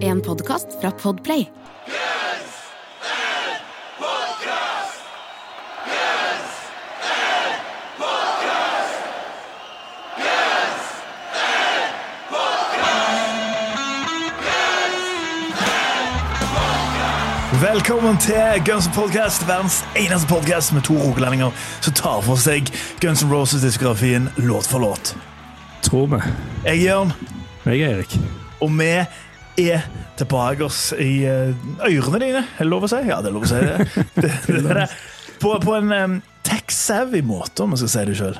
En podkast fra Podplay. Velkommen til Guns N' Podcast, verdens eneste podcast med to rogalendinger som tar for seg Guns N' Roses-diskografien låt for låt. Tror vi. Jeg er Jørn, Jeg er Erik. Og vi er tilbake oss i eh, ørene dine. Er det lov å si? Ja, det er lov å si det. det, det, det. På, på en um, tech-savvy måte, om vi skal si det sjøl.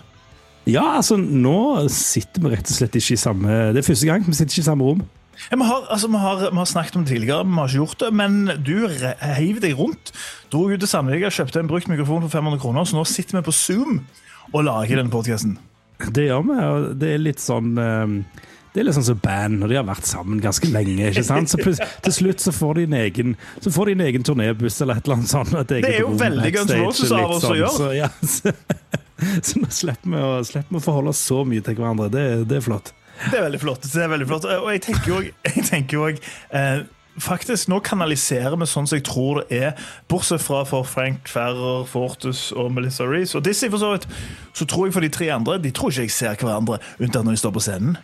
Ja, altså, nå sitter vi rett og slett ikke i samme Det er første gang vi sitter ikke i samme rom. Ja, vi, har, altså, vi, har, vi har snakket om det tidligere, vi har ikke gjort det, men du heiv deg rundt. Dro ut til Sandvika, kjøpte en brukt mikrofon for 500 kroner, så nå sitter vi på Zoom og lager denne podkasten. Det gjør vi, og det er litt sånn eh, det er litt sånn som band, og de har vært sammen ganske lenge. ikke sant? Så til slutt så får de en egen så får de en egen turnébuss eller et eller annet sånt. Det er jo veldig Guns Roses av oss å sånn, gjøre. Så, ja, så, så nå slipper vi, å, slipper vi å forholde oss så mye til hverandre. Det, det er flott. Det er veldig flott. det er veldig flott. Og jeg tenker jo jo eh, Faktisk, Nå kanaliserer vi sånn som jeg tror det er, bortsett fra for Frank Ferrer, Fortus og Melissa Reece. Og Dizzie, for så vidt, så tror jeg for de tre andre De tror ikke jeg ser hverandre, unntatt når de står på scenen.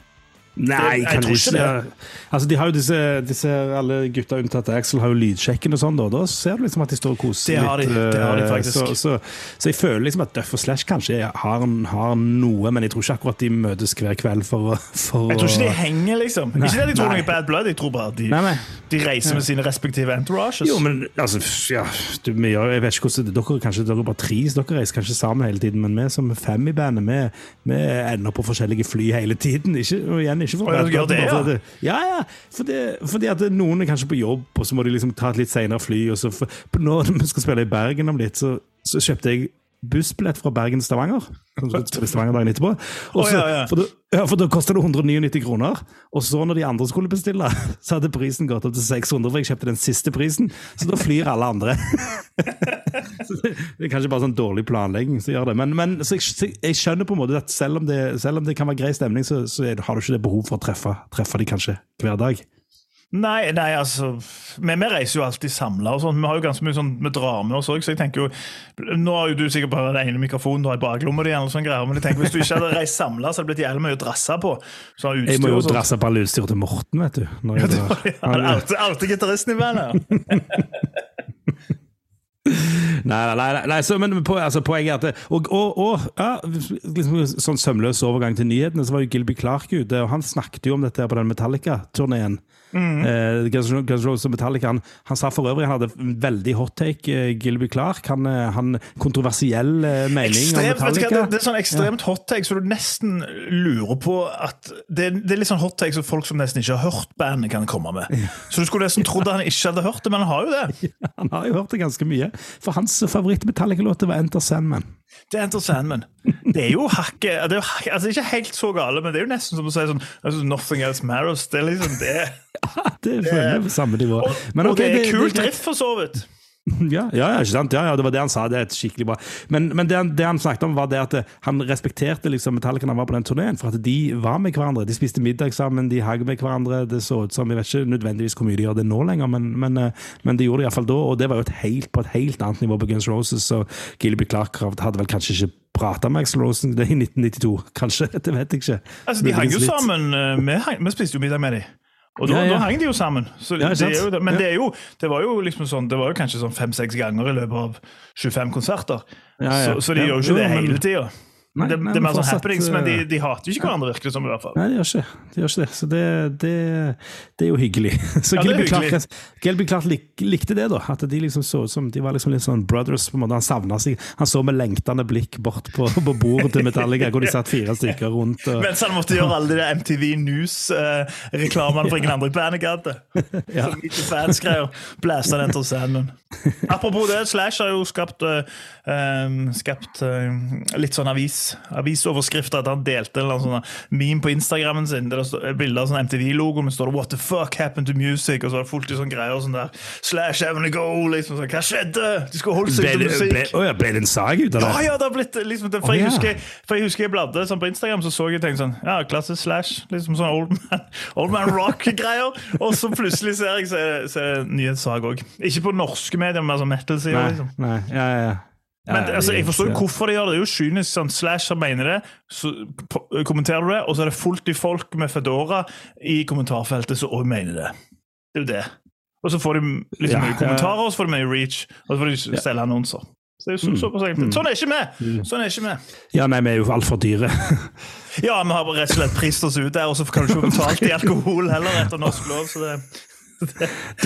Nei, jeg kan tror ikke det. Altså, de har jo disse, disse Alle gutta unntatt Axel har jo lydsjekken og sånn, da. Da ser du liksom at de står og koser Det har de, litt. det har de eh, faktisk. Så, så, så jeg føler liksom at Duff og Slash kanskje har, har noe, men jeg tror ikke akkurat de møtes hver kveld for, for Jeg tror ikke de henger, liksom. Nei, ikke det de tror nei. noe Bad Blood, jeg tror bare de, Nei, de reiser med sine respektive entourages. Jo, men altså, ja, du, jeg vet ikke hvordan dere, kanskje dere er bare tre, så dere reiser kanskje sammen hele tiden, men vi som fem i bandet, vi, vi ender på forskjellige fly hele tiden. Ikke, og igjen, ikke for gjør det, ja? Ja, ja. Fordi, fordi at noen er kanskje på jobb, og så må de liksom ta et litt senere fly. Og så, for, når vi skal spille i Bergen om litt, så, så kjøpte jeg bussbillett fra Bergen til Stavanger. I Stavanger dagen etterpå. Også, oh, ja, ja. For da, ja, for da kosta det 199 kroner. Og så når de andre skulle bestille, så hadde prisen gått opp til 600, for jeg kjøpte den siste prisen. Så da flyr alle andre. så det, det er kanskje bare sånn dårlig planlegging som gjør det. Men, men så jeg, jeg skjønner på en måte at selv om det, selv om det kan være grei stemning, så, så har du ikke det behov for å treffe, treffe de kanskje hver dag. Nei, nei, altså Vi, vi reiser jo alltid samla. Vi har jo ganske mye sånn, vi drar med oss òg, så jeg tenker jo Nå har jo du sikkert bare den ene mikrofonen du har i baklomma di, men jeg tenker hvis du ikke hadde reist samla, så hadde det blitt jævlig mye å drasse på. Sånn Jeg utstyr må jo drasse på alle utstyret til Morten, vet du. Når jeg. Ja, Han- Alte alltid gitaristen i bandet. Nei, nei, nei, nei så, men på, altså, poenget er at det, Og, og, og ja, liksom, sånn sømløs overgang til nyhetene, så var jo Gilby Clark ute, og han snakket jo om dette på den Metallica-turneen. Guns N' Guns Roses og Metallica. Han, han sa for øvrig han hadde veldig hot take, eh, Gilby Clark. Han, eh, han kontroversiell mening Ekstremt, om Metallica. det, det er sånn ekstremt hot take, så du nesten lurer på at Det, det er litt sånn hot take som folk som nesten ikke har hørt bandet, kan komme med. Så du skulle nesten trodd han ikke hadde hørt det, men han har jo det. Han har jo hørt det ganske mye. For hans favoritt-Metallica-låt var Enter Sandman. Det er Enter Sandman. Det er jo hakket det er jo altså Ikke helt så gale, men det er jo nesten som å si sånn altså, Nothing else matters. Det er liksom det. Det føler jeg på samme nivå. Og, okay, og det er kult riff, for så vidt. Ja, ja, ikke sant? Ja, ja, det var det han sa. Det er et skikkelig bra. Men, men det, han, det han snakket om, var det at eh, han respekterte liksom Metallica han var på den turneen, for at de var med hverandre. De spiste middag sammen, de hang med hverandre. Det så ut som Jeg vet ikke nødvendigvis hvor mye de gjør det nå lenger, men, men, eh, men de gjorde det iallfall da, og det var jo helt, på et helt annet nivå på Guns Roses, så Gilby Clark hadde vel kanskje ikke prata med Axl Rosen det i 1992, kanskje? Det vet jeg ikke. Altså, De hang jo sammen. eh, Vi, vi spiste jo middag med dem. Og da, Ja, ja. da henger de jo sammen. Så Ja, det jo, men det, jo, det var jo liksom sånn Det var jo kanskje sånn fem-seks ganger i løpet av 25 konserter. Ja, ja. Så, så de gjør jo ikke det hele tida. Nei, Det, nei, det er men mer sånn happenings, men de, eh, de hater jo ikke hverandre, virker det som. i hvert fall Nei, de gjør ikke det. Gjør ikke det. Så det, det, det er jo hyggelig. Så Ja, Gilby Clark. Gilby Clark lik, likte det, da. At de liksom så ut som De var liksom litt sånn brothers. på en måte. Han savna seg. Han så med lengtende blikk bort på, på bordet til Metallica, hvor de satt fire stykker rundt. Og, Mens han måtte gjøre alle de MTV News-reklamene for ingen andre i bandet gadd. Ja. Som ikke fans-greier. Blæsta den til scenen. Apropos det, Slash har jo skapt, uh, um, skapt uh, litt sånn avis avis, avisoverskrifter at han delte en sånn meme på Instagrammen sin. Der det står bilde av sånn MTV-logo, men står det 'What the fuck happened to music?' Og så er det fullt i sånne greier sånn der Slash having a go, liksom sånn. Hva skjedde? De skulle holdt seg til musikk. ble, å ja, ble det en sag ut av det? Ja, ja, det har blitt liksom det, for, oh, jeg husker, for jeg husker jeg bladde sånn på Instagram, så så jeg tenkte sånn Ja, klasse Slash. Liksom sånn Old Man, old man Rock-greier. Og så plutselig ser jeg så er det, så er det en nyhetssak òg. Ikke på norske medier, men altså metal-sider. Liksom. nei, ja, ja. Men Ja, altså, Jeg forstår jo hvorfor de gjør det. Det er jo kynisk. sånn Slasher mener det, så kommenterer du det, og så er det fullt i folk med Fedora i kommentarfeltet som òg mener det. Det er jo det. Og så får de liksom Ja, mye kommentarer, og så får de mye reach, og så får de selge annonser. Så det er jo så, såpass enkelt. Sånn er ikke vi! Sånn er ikke vi. Ja, nei, vi er jo altfor dyre. Ja, vi har rett og slett prist oss ut der, og så kan du ikke få betalt i alkohol heller etter norsk lov. så det...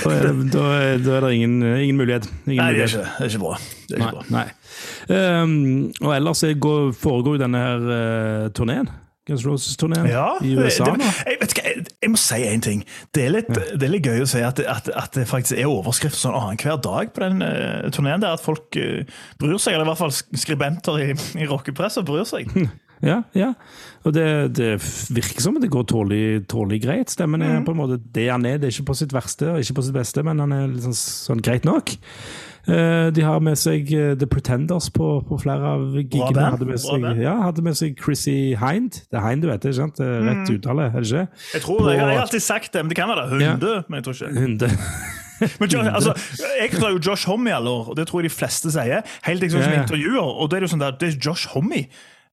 Da er, det- da da er det ingen, ingen mulighet. Ingen Nei, det er ikke, det er ikke bra. Det er ikke bra. Nei. nei. Um, og ellers er- går, foregår jo denne her uh, turneen. Guns Roses-turneen Ja, i USA det, det, jeg, vet ikke, jeg, jeg må si en ting. Det er litt, det er litt gøy å si at, det- at, at det faktisk er overskrift sånn annenhver dag på den uh, turneen. At folk uh, bryr seg, eller i hvert fall skribenter i, i rockepressa bryr seg. Ja, ja. Og det, det virker som det går tålelig, tålelig greit. Stemmen er er på en måte det han er. Det er ikke på sitt verste og ikke på sitt beste, men han er liksom sånn greit nok. Eh, de har med seg eh, The Pretenders på, på flere av gigene. Hadde med seg, ja, hadde med seg Chrissy Hind. Det er Hind, du vet det, ikke sant? Er Mhm. Rett uttale, er det ikke? Jeg tror det, jeg har alltid sagt det, men det kan være det. hunde. Men jeg tror ikke Hunde. men, Jo- altså, Jeg heter jo Josh Homme i alle år, og det tror jeg de fleste sier. Helt som Ja, ja. intervjuer, og det er jo sånn der, det er Josh Homme.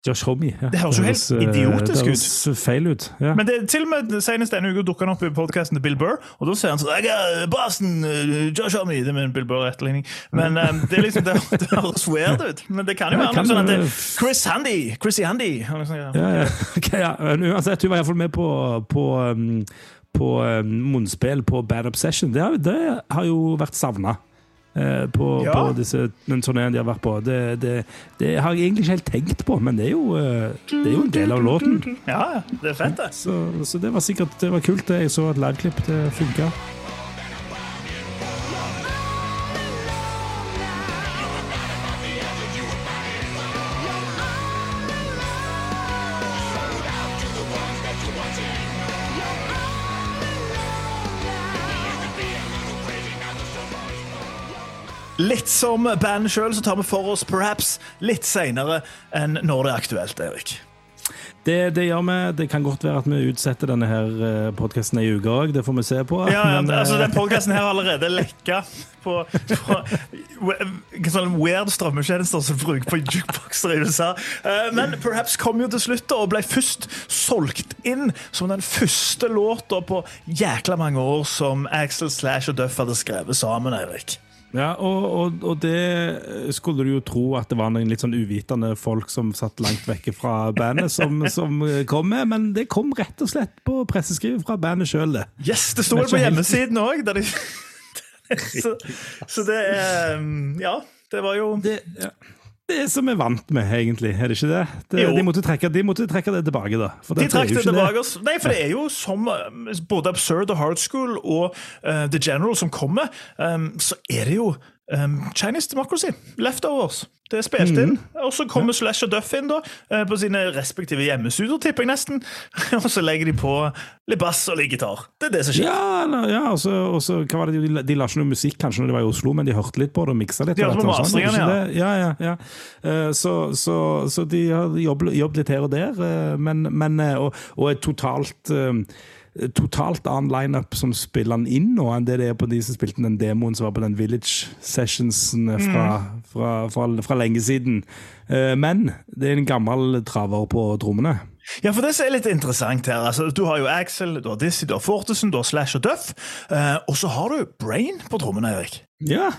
Josh Homme. Ja. Det høres jo helt idiotisk ut. det høres feil ut. Ja. Men det, til og med senest denne uka dukka han opp i podkasten til Bill Burr, og da sier han sånn Jeg er Boston, eh, Josh Homme. Det er min Bill Burr-etterligning. Men um, det liksom, det, det høres weird ut. Men det kan jo Ja, være kan noe sånn at det, Chris Handy. Chrissy Handy. Liksom, ja. Ja, ja. Ok, ja. Uansett, hun var iallfall med på, på, um, på um, munnspill på Bad Obsession. Det har, det har jo vært savna. Eh, På, Ja. på disse, den turneen de har vært på. Det, det, det har jeg egentlig ikke helt tenkt på, men det er jo, eh, det er jo en del av låten. Ja, det er fett, det. Så, så det var sikkert det var kult. det. Jeg så et liveklipp, det funka. Som bandet sjøl, så tar vi for oss Perhaps litt seinere enn når det er aktuelt, Erik. Det, det gjør vi. Det kan godt være at vi utsetter denne her podkasten ei uke òg. Det får vi se på. Ja, ja, Men, altså eh, Den podkasten her har allerede lekka på, på sånn weird strømmetjenester som bruker på jukebokser i USA. Eh, Men Perhaps kom jo til slutt og ble først solgt inn som den første låta på jækla mange år som Axel Slash og Duff hadde skrevet sammen, Eirik. Ja, og, og, og det skulle du jo tro at det var noen litt sånn uvitende folk som satt langt vekke fra bandet, som, som kom med, men det kom rett og slett på presseskrivet fra bandet sjøl, det. Yes, det Men på hjemmesiden òg. De... så, så det er um, Ja, det var jo Det, ja. Det som vi er vant med, egentlig, er det ikke det? det de, måtte trekke, de måtte trekke det tilbake, da. For De trakk det tilbake. Det. Nei, for det er jo som eh, både Absurd og Hard School og uh, The General som kommer, um, så er det jo um, Chinese Democracy. Leftovers. Det er spilt inn. Og så kommer Slash og Duff inn da, eh, på sine respektive hjemmesider, tipper jeg nesten. og så legger de på litt bass og litt gitar. Det er det som skjer. Ja, ja og så hva var det, de, de la ikke noe musikk kanskje når de var i Oslo, men de hørte litt på det og miksa litt. De hørte på og sånn, det ja. ja, ja. Eh, Så, så, så de har jobbet, jobbet litt her og der, eh, men, men og, og er totalt Totalt annen lineup som spiller den inn nå, enn det det er på de som spilte den demoen som var på den Village Sessionsen fra, fra, fra, fra lenge siden. Eh, Men det er en gammel traver på trommene. Ja, for det som er litt interessant her altså, Du har jo Axel, du har Dizzie, du har Fortesen, du har Slash og Duff. eh, og så har du Brain på trommene, Erik. Ja,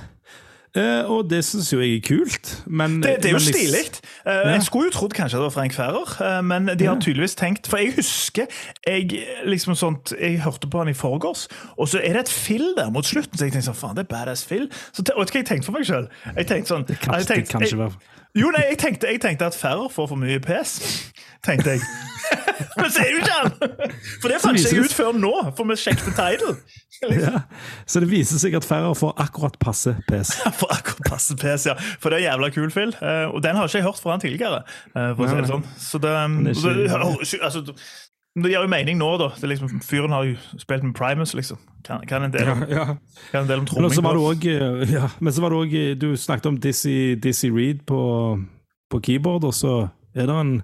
Eh, og det syns jo jeg er kult. Men, Det, det er jo men stilig. Eh, Jeg skulle jo trodd kanskje det var Frank Ferrer, uh, men de har tydeligvis tenkt For jeg husker jeg liksom sånt, jeg hørte på han i forgårs, og så er det et fill der mot slutten, så jeg tenkte sånn, faen, det er badass fill. Så te- vet du hva jeg tenkte for meg sjøl? Jeg tenkte sånn kan- jeg tenkte, det kan jeg, Jo, nei, jeg tenkte, jeg tenkte at Ferrer får for mye pes. Tenkte jeg. Men så er det jo ikke han! For det fant ikke jeg ut før nå, for vi sjekket title. Ja. Så det viser seg at færre får akkurat passe pes. For akkurat passe PC, ja. For det er jævla kul film. eh, Og den har ikke jeg hørt fra han tidligere. eh, For å si det sånn. Så det, det, ikke- altså, det gir jo mening nå, da. Det liksom, fyren har jo spilt med Primus, liksom. Kan, kan en del om, Ja. kan en del om Men så var det òg også, ja, men så var det òg Du snakket om Dizzie, Dizzie Reed på, på keyboard, og så er det en,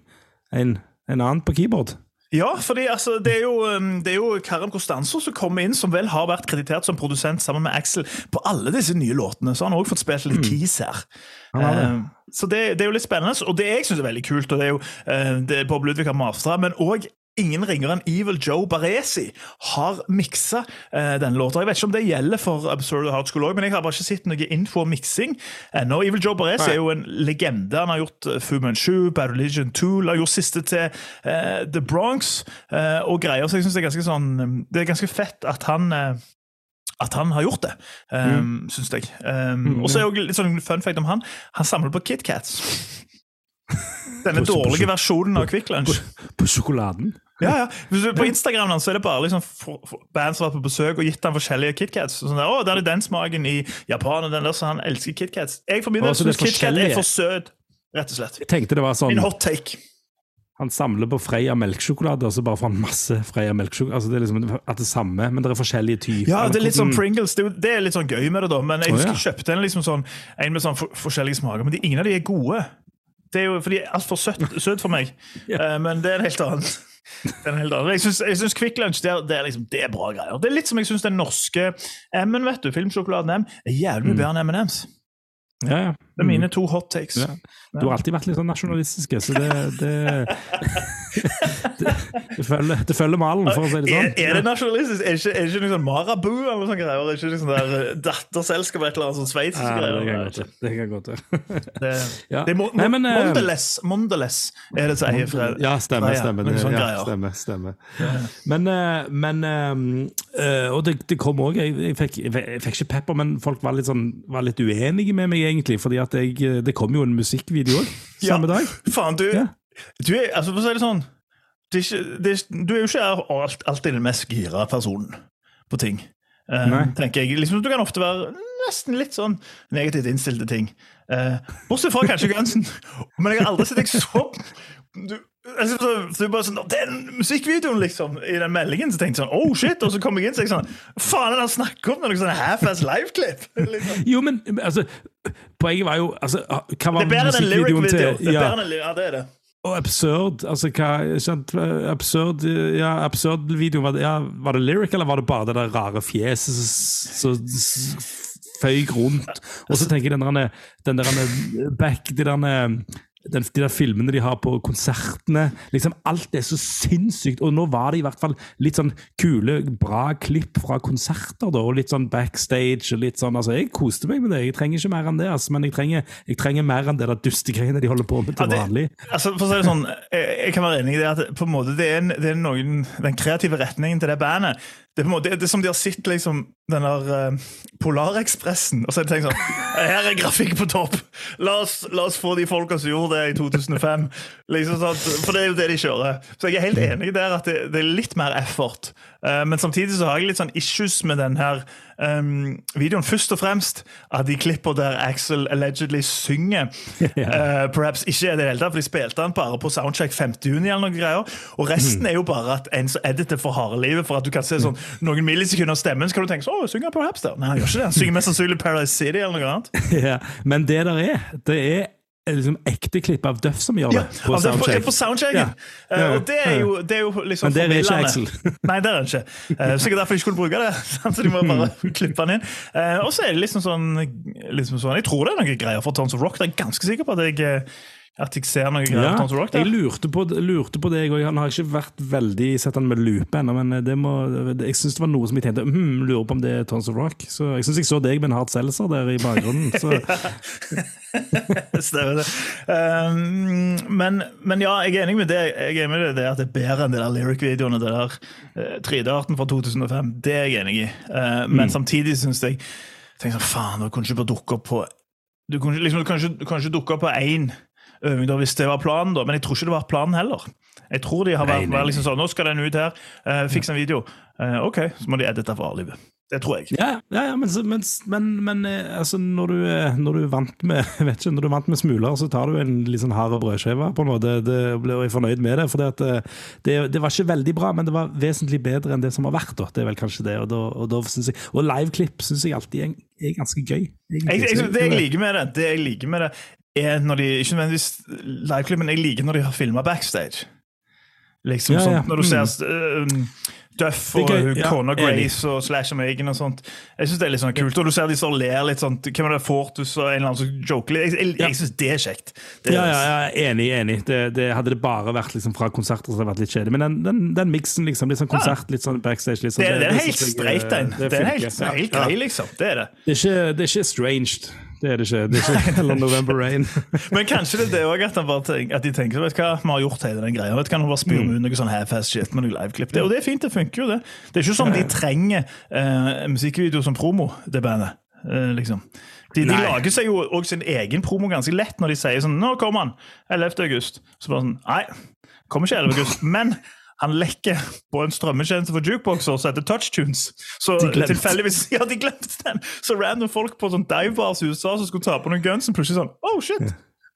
en, en annen på keyboard. Ja, fordi altså, det er jo, um, det er jo Karim Costanzo som kommer inn, som vel har vært kreditert som produsent sammen med Axel på alle disse nye låtene. Så han har også fått spilt litt keys her. Mm. Ja, det. Eh, så det, det er jo litt spennende. Og det jeg syns er veldig kult, og det er jo eh, det er Bob Ludvig har mastra, men òg Ingen ringere enn Evil Joe Baresi har miksa eh, denne låta. Jeg vet ikke om det gjelder for Absurd Hard School òg, men jeg har bare ikke sett noe info om miksing ennå. Evil Joe Baresi Nei. er jo en legende. Han har gjort eh, Fu Manchu, Bad Religion 2, har gjort siste til eh, The Bronx eh, og greier. Så jeg synes det er ganske sånn Det er ganske fett at han eh, at han har gjort det, um, syns jeg. Um, og så er jo litt sånn fun fact om han. Han samler på KitKats. Denne På- på- dårlige versjonen av Kvikk Lunsj. På sjokoladen. Ja, ja. På Instagram så er det bare liksom band som har vært på besøk og gitt han forskjellige KitKats. Sånn der, å, der er den smaken i Japan, og den der, så han elsker KitKats. Jeg for min del det syns KitKat er for søt, rett og slett. Jeg tenkte det var sånn Min hot take. Han samler på Freia melkesjokolade, og så bare får han masse Freia melkesjokolade. Altså, det er liksom at det er samme, men det er forskjellige typer. Ja, det er litt sånn Pringles. Det er, det er litt sånn gøy med det, da. Men jeg husker ja. jeg kjøpte en liksom sånn, en med sånn for, forskjellige smaker, men de, ingen av de er gode. Det er jo fordi altfor søtt, søt for meg. ja. men det er en helt annen. Jeg syns, Kvikk Lunsj det det, er liksom, det er bra greier. Det er litt som jeg syns den norske M-en, vet du, filmsjokoladen M, er jævlig mye bedre enn M&M's. Ja, ja. Det er mine to hot takes. Ja. Du har alltid vært litt sånn nasjonalistiske, så det Det, det, det, følger, det følger malen, for å si det Er, sånn. er det nasjonalistisk? Er det ikke, er det ikke noe Marabu eller noe sånt greier? Er det ikke liksom der eh, datterselskap eller et eller annet sånn sveitsisk greier? Det kan godt være. Det, Ja. det er mo Nei, men, eh, er det som eier fra Ja, stemmer. Stemmer, det, ja, stemmer, stemmer. Men, eh, men eh, Og det, det kom òg jeg, jeg, jeg fikk ikke pepper, men folk var litt, sånn, var litt uenige med meg, egentlig. fordi at jeg, eh, det kom jo en musikkvideo òg samme Ja. dag. Faen, du, Ja. du er altså for å si det sånn det er ikke, det er, Du er jo ikke alt, alltid den mest gira personen på ting. uh, tenker jeg. Liksom, du kan ofte være nesten litt sånn negativt innstilt til ting. Uh, bortsett fra kanskje Gunsen. Men jeg har aldri sett deg så du, altså, så, så bare sånn, Den musikkvideoen, liksom, i den meldingen, så tenkte jeg sånn Oh shit! Og så kom jeg inn så jeg sånn Faen, er det han snakker om? Noe sånn half-ass live-klipp? Liksom. Jo, men altså Poenget var jo altså, Hva var Det er bedre enn en musikkvideoen lyric-video. til ja, Ja, det er det. Og absurd. Altså, hva skjønt, Absurd ja, absurd video, var det, ja, var det lyric, eller var det bare det der rare fjeset som føyk rundt? Og så tenker jeg den der, den der back, de der den, de der filmene de har på konsertene. liksom Alt er så sinnssykt. Og nå var det i hvert fall litt sånn kule, bra klipp fra konserter. da, Og litt sånn backstage. og litt sånn, altså Jeg koste meg med det. Jeg trenger ikke mer enn det. altså, Men jeg trenger, jeg trenger mer enn det der dustegreiene de holder på med til Ja, det- vanlig. Altså, for å si det sånn, jeg, jeg kan være enig i det at på en måte, det er, en, det er noen, den kreative retningen til det bandet. Det er, på en måte, det er som de har sett liksom, den der uh, Polarekspressen, og så har de tenkt sånn Her er grafikk på topp! La oss, la oss få de folka som gjorde det i 2005. Liksom sånn, for det er jo det de kjører. Så jeg er helt enig der at det, det er litt mer effort. Eh, men samtidig så har jeg litt sånn issues med den her um, videoen. Først og fremst av de klipper der Axel allegedly synger. Eh, perhaps ikke er det hele tatt, for de spilte han bare på soundcheck 5. juni eller noen greier. Og resten er jo bare at en som editer for harde livet, for at du kan se sånn noen millisekunder av stemmen, så kan du tenke sånn, å, synger perhaps der? Nei, han gjør ikke det. Han synger mest sannsynlig Paradise City eller noe annet. Ja, men det der er, det er liksom ekte klipp av Duff som gjør det. Ja, på altså, på, soundcheck. på soundchecken. Ja. Eh, Ja. og det er jo, det er jo liksom Men der er ikke. Axel. Nei, det er han ikke. Uh, sikkert derfor de ikke skulle bruke det. så de må bare klippe han inn. Uh, og så er det liksom sånn, liksom sånn Jeg tror det er noen greier for Tons of Rock. Det er jeg ganske sikker på at jeg, at jeg ser noe greier Ja, for Tons of Rock. jeg lurte på, lurte på det, jeg òg. Han har ikke vært veldig sett han med lupe ennå, men det må, jeg syns det var noe som jeg tenkte hm, Lurer på om det er Tons of Rock. Så Jeg syns jeg så deg med en hard seltzer der i bakgrunnen. Stemmer det. Um, men, men ja, jeg er enig med det. Jeg er enig med det at det er bedre enn de der lyric-videoene. Det der uh, 3D-arten fra 2005. Det er jeg enig i. Uh, men samtidig syns jeg Tenk sånn, Faen, du kunne ikke bare dukke opp på Du kunne, liksom, du kan ikke, du kunne ikke dukke opp på én øving, da, hvis det var planen. da, Men jeg tror ikke det var planen heller. Jeg tror de har vært, nei, vært liksom sånn Nå skal den ut her. Uh, Fiks en video. Uh, OK, så må de edite for livet. Det tror jeg. Ja, ja, ja men, men, men, men eh, altså, når, du, når du vant med vet ikke, når du vant med smuler, så tar du en litt sånn hard brødskive på en måte. Det, og jeg fornøyd med det. For det, det, det var ikke veldig bra, men det var vesentlig bedre enn det som har vært. Da. Det er vel kanskje det. Og, da, og, da synes jeg, og liveklipp syns jeg alltid er, er ganske gøy. Jeg, jeg, det jeg liker med det, det jeg liker med det er når de Ikke nødvendigvis liveklipp, men jeg liker når de har filma backstage. Liksom Ja, ja. sånn, Når du ser uh, Duff er og ja, kona. Grace og Slash Megan og sånt. Jeg synes det er litt sånn kult. Og du ser de står og ler litt sånn Hvem er det? Fortus og en eller annen som joker litt. Jeg, jeg, jeg syns det er kjekt. Det, Ja, ja, ja, enig. enig. Det, det Hadde det bare vært liksom fra konserter, så hadde det vært litt kjedelig. Men den, den, den miksen, liksom, litt sånn konsert, litt sånn backstage litt sånn, det, det er helt streit den. Det, er helt, grei, liksom. Det er det. Det er ikke, det er ikke estranged. Det er det ikke. Det er ikke eller November Rain. Men kanskje det er det òg, at, at de tenker vet du hva, vi har gjort hele den greia. Vet hva, Nå bare spyr mm. ut noe sånn half-ass shit med noen liveklipp. Det, og det er fint, det funker jo, det. Det er ikke sånn de trenger uh, musikkvideo som promo, det bandet. Uh, liksom. De, de lager seg jo òg sin egen promo ganske lett når de sier sånn 'Nå kommer han! 11. august.' Så bare sånn Nei, kommer ikke 11. august. Men han lekker på en strømmetjeneste for jukeboxer som heter Touchtunes. Så De tilfeldigvis Ja, de glemte den! Så random folk på sånn divebars i USA som skulle ta på noen guns, og plutselig sånn Oh, shit!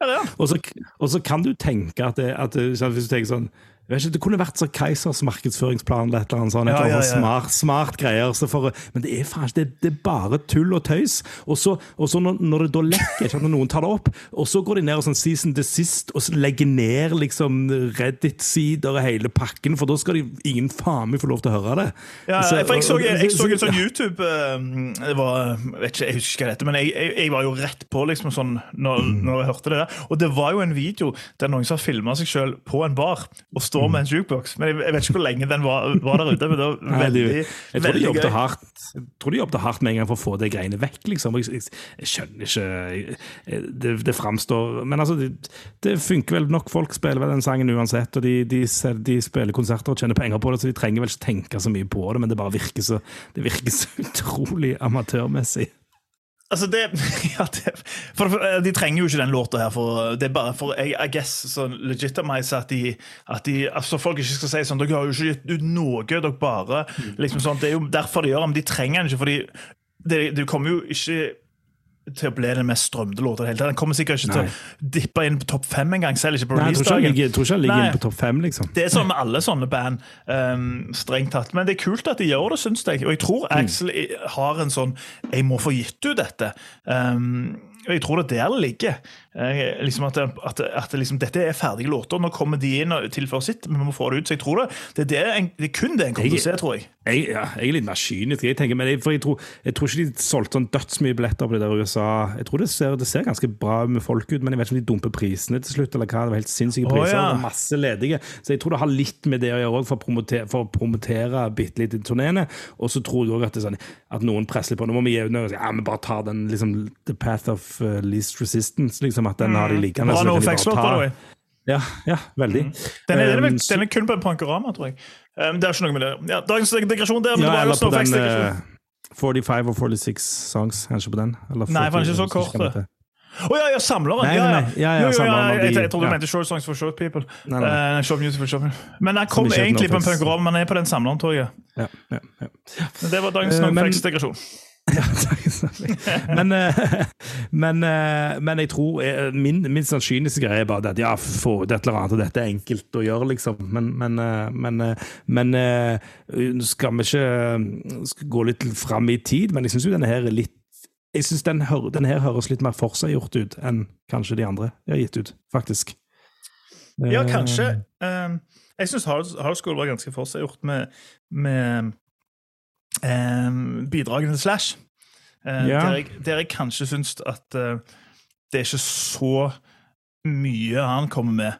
Han! Og så, og så kan du tenke at, det, at det, hvis du tenker sånn ikke, Det kunne vært sånn Keisers markedsføringsplan eller et eller annet sånt. Ja, ja, ja. Smart, smart greier. Så for, men det er faen det, det er bare tull og tøys. Og så, og så når, når det da lekker, ikke når noen tar det opp, og så går de ned og sånn season desist og legger ned liksom Reddit-sider og hele pakken, for da skal de ingen faen meg få lov til å høre det. Ja, Så- for jeg så, jeg, jeg så så- en sånn YouTube eh, det var, vet ikke, Jeg husker hva det heter, men jeg, jeg, jeg var jo rett på liksom sånn når, når jeg hørte det der. Og det var jo en video der noen som har filma seg sjøl på en bar og står med en jukebox. Men jeg, vet ikke hvor lenge den var, var der ute. Men det var Nei, veldig, de, jeg tror de veldig hardt Jeg tror de jobbet hardt med en gang for å få det greiene vekk. liksom. Jeg, jeg, jeg skjønner ikke Det, det framstår Men altså, det, det funker vel nok. Folk spiller vel den sangen uansett, og de, de, de spiller konserter og tjener penger på det, så de trenger vel ikke tenke så mye på det, men det bare virker så, det virker så utrolig amatørmessig. Altså det, ja, det for, for, De trenger jo ikke den låta her. For, det er bare for jeg, I guess så legitimize at de, at de altså Folk ikke skal si sånn Dere har jo ikke gitt ut noe, dere bare liksom sånn, Det er jo derfor de gjør det, men de trenger den ikke. fordi det, det kommer jo ikke til å bli den mest strømte låta. i det hele tatt. Den kommer sikkert ikke Nei. til å dippe inn på topp fem engang, selv ikke på Nei, jeg tror ikke han ligger, jeg tror ikke han ligger inne på topp fem, liksom. Det er sånn med alle sånne band, um, strengt tatt. Men det er kult at de gjør det, syns jeg. Og jeg tror. Axel mm. har en sånn 'jeg må få gitt ut dette'. Um, jeg tror det er der det ligger. Eh, liksom at at, at liksom, dette er ferdige låter. Nå kommer de inn og tilfører sitt, men vi må få det ut. Så jeg tror det, det, er, det, en, det er kun det en kommer til å se, tror jeg. Jeg, ja, jeg er litt kynisk. Jeg, tenker, men jeg, for jeg, tror, jeg tror ikke de solgte sånn dødsmye billetter på det der USA. Jeg tror det ser, det ser ganske bra med folk ut, men jeg vet ikke om de dumper prisene til slutt. eller hva, Det var helt sinnssyke priser. priser. ja. Det var masse ledige. Så jeg tror det har litt med det å gjøre òg, for for å promotere bitte litt i turneene. Og så tror jeg òg at, sånn, at noen presser litt på. Nå må vi gi. Ja, vi bare tar den liksom, The Path of uh, Least Resistance. liksom At den har de liggende. Bra the way. Ja, ja, veldig. Den er, den er, Um, den er kun på en Pankorama, tror jeg. Um, det er ikke noe med det. Ja, dagens digresjon der, men ja, det var jo NoFX-digresjon. eh, 45 og 46 songs, kanskje på den? Eller Nei, for den er ikke så kort, Å ikke. Ja, ja, samleren! Nei, ja, nei, ja. nei. Ja, ja, Jo, jo, samleren jeg, jeg trodde du ja. mente Short Songs for Short People. Nei, nei. Uh, short Music for Short People. Men han kom egentlig på en punkorama, men er på den samleren, tror jeg. Ja, ja, ja. Men Det var dagens uh, men- NoFX-digresjon. Ja, men, eh, men, eh, men jeg tror eh, Min, min sannsynligste greie er bare at ja, få ut et eller annet, og dette er enkelt å gjøre, liksom. Men, men, men, men skal vi ikke skal gå litt fram i tid? Men jeg syns jo denne her er litt jeg synes den, hø- den her høres litt mer forseggjort ut enn kanskje de andre jeg har gitt ut, faktisk. Ja, kanskje. Jeg syns Hard var ganske forseggjort med, med bidragene til Slash. Uh, Ja. der, jeg, der jeg kanskje syns at uh, det er ikke så mye han kommer med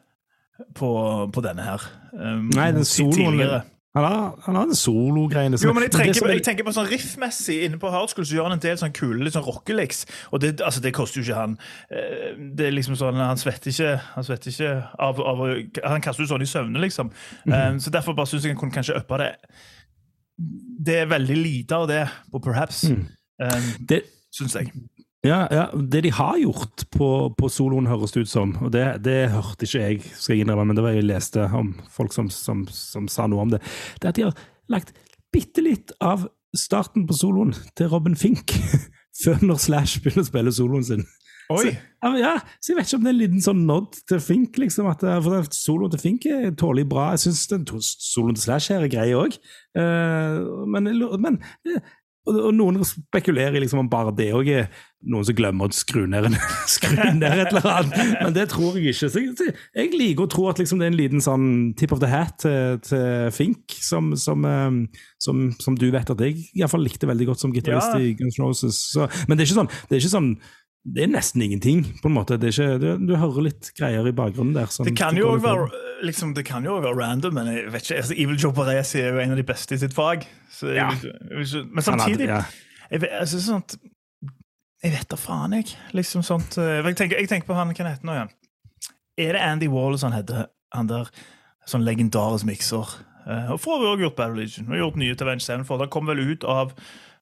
på, på denne her. Um, Nei, den soloen- Han har, han har den sologreiene Jo, men jeg tenker, er- jeg tenker på sånn riffmessig Inne på Hard School så gjør han en del sånn kule litt sånn rockeliks. Og det, altså, det koster jo ikke han. Eh, Det er liksom sånn, Han svetter ikke, han svetter ikke av, av Han kaster ut sånn i søvne, liksom. Eh, Så derfor bare syns jeg han kunne kanskje uppe det. Det er veldig lite av det på Perhaps, Mm. um, det, syns jeg. Ja, ja, Det de har gjort på, på soloen, høres det ut som, og det, det hørte ikke jeg, skal jeg innrømme, men det var jeg leste om folk som, som, som sa noe om det, det er at de har lagt bitte litt av starten på soloen til Robin Fink før når Slash begynner å spille soloen sin. Oi! Så, ja, så jeg vet ikke om det er en liten sånn nod til Fink. liksom, at eh, for Soloen til Fink er tålelig bra. Jeg syns soloen til Slash her er grei òg. men, men eh, og, og noen spekulerer liksom om bare det òg er noen som glemmer å skru ned, skru ned et eller annet. Men det tror jeg ikke. Så jeg, jeg liker å tro at liksom det er en liten sånn tip of the hat til, til Fink, som, som, eh, som, som, du vet at jeg i hvert fall likte veldig godt som gitarist ja. i Guns Roses. Så, men det er ikke sånn, det er ikke sånn det er nesten ingenting, på en måte. Det er ikke, du, du hører litt greier i bakgrunnen der. Sånn, det kan jo òg være, liksom, være, random, men jeg vet ikke, altså, Evil Joe Paresi er jo en av de beste i sitt fag. Ja. Jeg, men samtidig hadde, ja. jeg, jeg, altså, sånt, jeg vet da faen, jeg. Liksom sånt, eh, jeg, tenker, jeg tenker på han, hva heter nå igjen? Er det Andy Wallace han heter? Han der sånn legendarisk mikser. Uh, og får vi også gjort Battle Legion. og gjort nye til Venge Sevenfold. Han kom vel ut av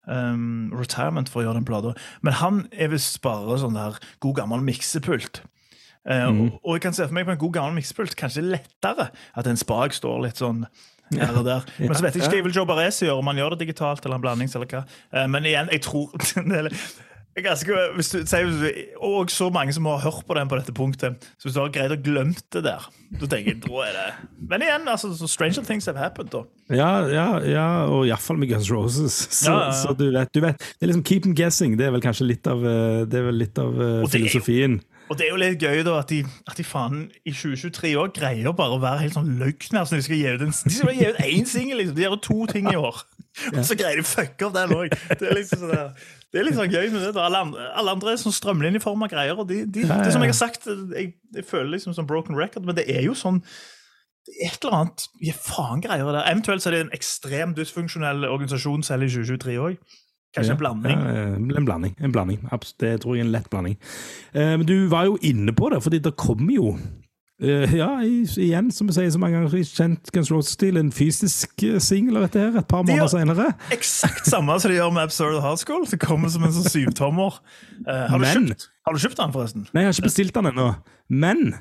um, retirement for å gjøre den plata. Men han er visst bare sånn der god gammel miksepult. Uh, mm. og, og, jeg kan se for meg på en god gammel miksepult kanskje lettere at en spak står litt sånn ja. Men så vet jeg ikke hva Evil Joe Baresi gjør, om han gjør det digitalt eller en blandings. eller hva. Uh, men igjen, jeg tror Ganske, hvis du, og så mange som har hørt på den på dette punktet. Så hvis du har greid å glemt det der, da tenker jeg, da er det Men igjen, altså, stranger things have happened, da. Ja, ja, ja og iallfall med Guns Roses. Så, ja, ja, så du, vet, du, vet, Det er liksom keep them guessing. Det er vel kanskje litt av, eh, det er vel litt av uh, filosofien. Og det er jo litt gøy da, at de, at de faen i 2023 òg greier bare å være helt sånn løgner. Så de skal gi ut én singel, liksom. De gjør to ting i år. Og så greier de å fucke opp den òg. Det er liksom sånn. Det er litt sånn gøy med det. Alle alle andre er sånn strømlinjeforma greier. og de, de. Det som jeg har sagt, jeg, jeg føler liksom som broken record, men det er jo sånn det er et eller annet Gi faen-greier der. Eventuelt så er det en ekstrem dysfunksjonell organisasjon selv i 2023 òg. Kanskje ja, en blanding? Ja, en blanding. en blanding. Det tror jeg er en lett blanding. Eh, men du var jo inne på det, fordi det kommer jo ja, igjen, som vi sier så mange ganger, kjent Guns Roses-stil, en fysisk eh, singel av dette her, et par måneder senere. Eksakt samme som de gjør med Absurd Hard School. Det kommer som en sånn syvtommer. Uh, har, Men, har, du kjøpt den, forresten? Nei, jeg har ikke bestilt den ennå. Men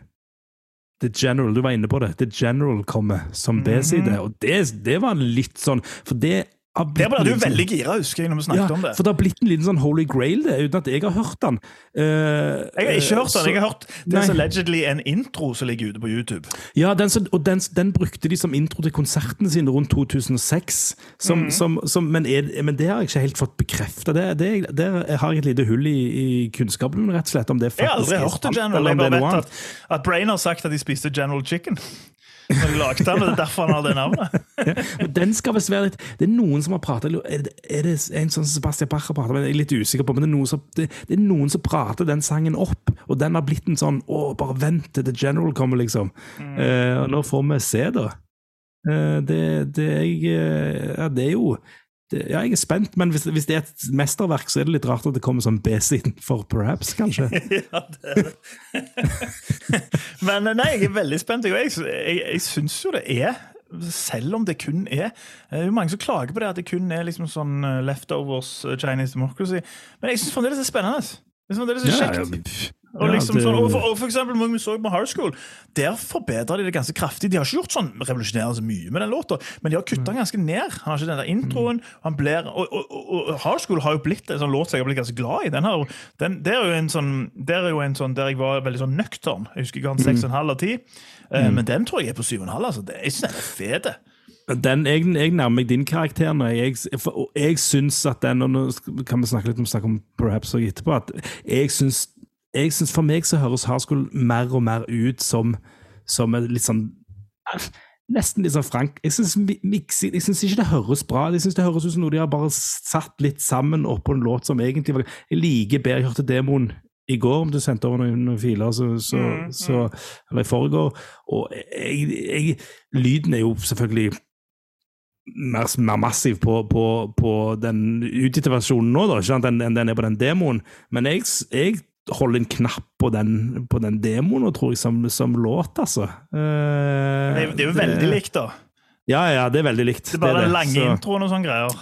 The General, du var inne på det. The General kommer som B-side, mm -hmm. og det, det var litt sånn For det der ble du veldig gira, husker jeg, når vi snakket ja, om det. For det har blitt en liten sånn holy grail, det, uten at jeg har hørt den. Uh, jeg har ikke hørt den. Jeg har hørt det er allegedly en intro som ligger ute på YouTube. Ja, den, og den, den, brukte de som intro til konsertene sine rundt 2006. Som, mm. som, som, men, er, men, det har jeg ikke helt fått bekrefta. Der har jeg et lite hull i, i, kunnskapen, rett og slett. om det faktisk Jeg har aldri hørt det, General. Jeg bare vet at, at Brain har sagt at de spiste General Chicken de lagde den. Det er derfor han har det navnet. ja, den skal visst være litt Det er noen som har prata er, er, det en sånn Sebastian Bach har prata, jeg er litt usikker på, men det er, noen som, det, det er noen som prater den sangen opp, og den har blitt en sånn Å, bare vent til The General kommer, liksom. Mm. Uh, og nå får vi se, da. Uh, det, det, jeg, uh, ja, det er jo ja, jeg er spent, men hvis, hvis, det er et mesterverk, så er det litt rart at det kommer som B-siden for Perhaps, kanskje. ja, det er det. men nei, jeg er veldig spent. Jeg, jeg, jeg syns jo det er selv om det kun er Det er jo mange som klager på det, at det kun er liksom sånn eh, leftovers eh, Chinese democracy. Men jeg syns fremdeles det er spennende. Jeg synes det er kjekt. Ja, ja, og, liksom, sånn, og, for, og for eksempel, vi så på High School, der forbedrer de det ganske kraftig. De har ikke gjort sånn revolusjonerende mye med den låta, men de har kutta den ganske ned. Han har ikke den der introen. Han blir, og, og, og, High School har jo blitt en sånn låt som jeg har blitt ganske glad i. Den her, den, det er jo en sånn, der er jo en sånn der jeg var veldig sånn nøktern. Jeg husker ikke han den 6,5 av 10, uh, men den tror jeg er på 7,5. Altså. Jeg syns den er fet. Den, jeg, jeg nærmer meg din karakter nå. Jeg, for, jeg syns at den, og nå kan vi snakke litt om, snakke om Perhaps etterpå, at jeg syns jeg synes For meg så høres Hardskool mer og mer ut som, som litt sånn Nesten litt sånn frank. Jeg syns ikke det høres bra Jeg synes det høres ut som noe de har bare satt litt sammen oppå en låt som egentlig var Jeg liker bedre Jeg hørte demoen i går, om du sendte over noen, noen filer, så, så, mm, så, eller i forgår. Og jeg, jeg, lyden er jo selvfølgelig mer, mer massiv på, på, på den utgitte versjonen nå, da, ikke sant, enn den, den, er på den demoen. Men jeg, jeg holde en knapp på den, på den demoen, tror jeg, som, som låt, altså. Uh, det, det, er jo veldig likt, da. Ja, ja, det er veldig likt. Det er bare det den lange så... introen og sånne greier.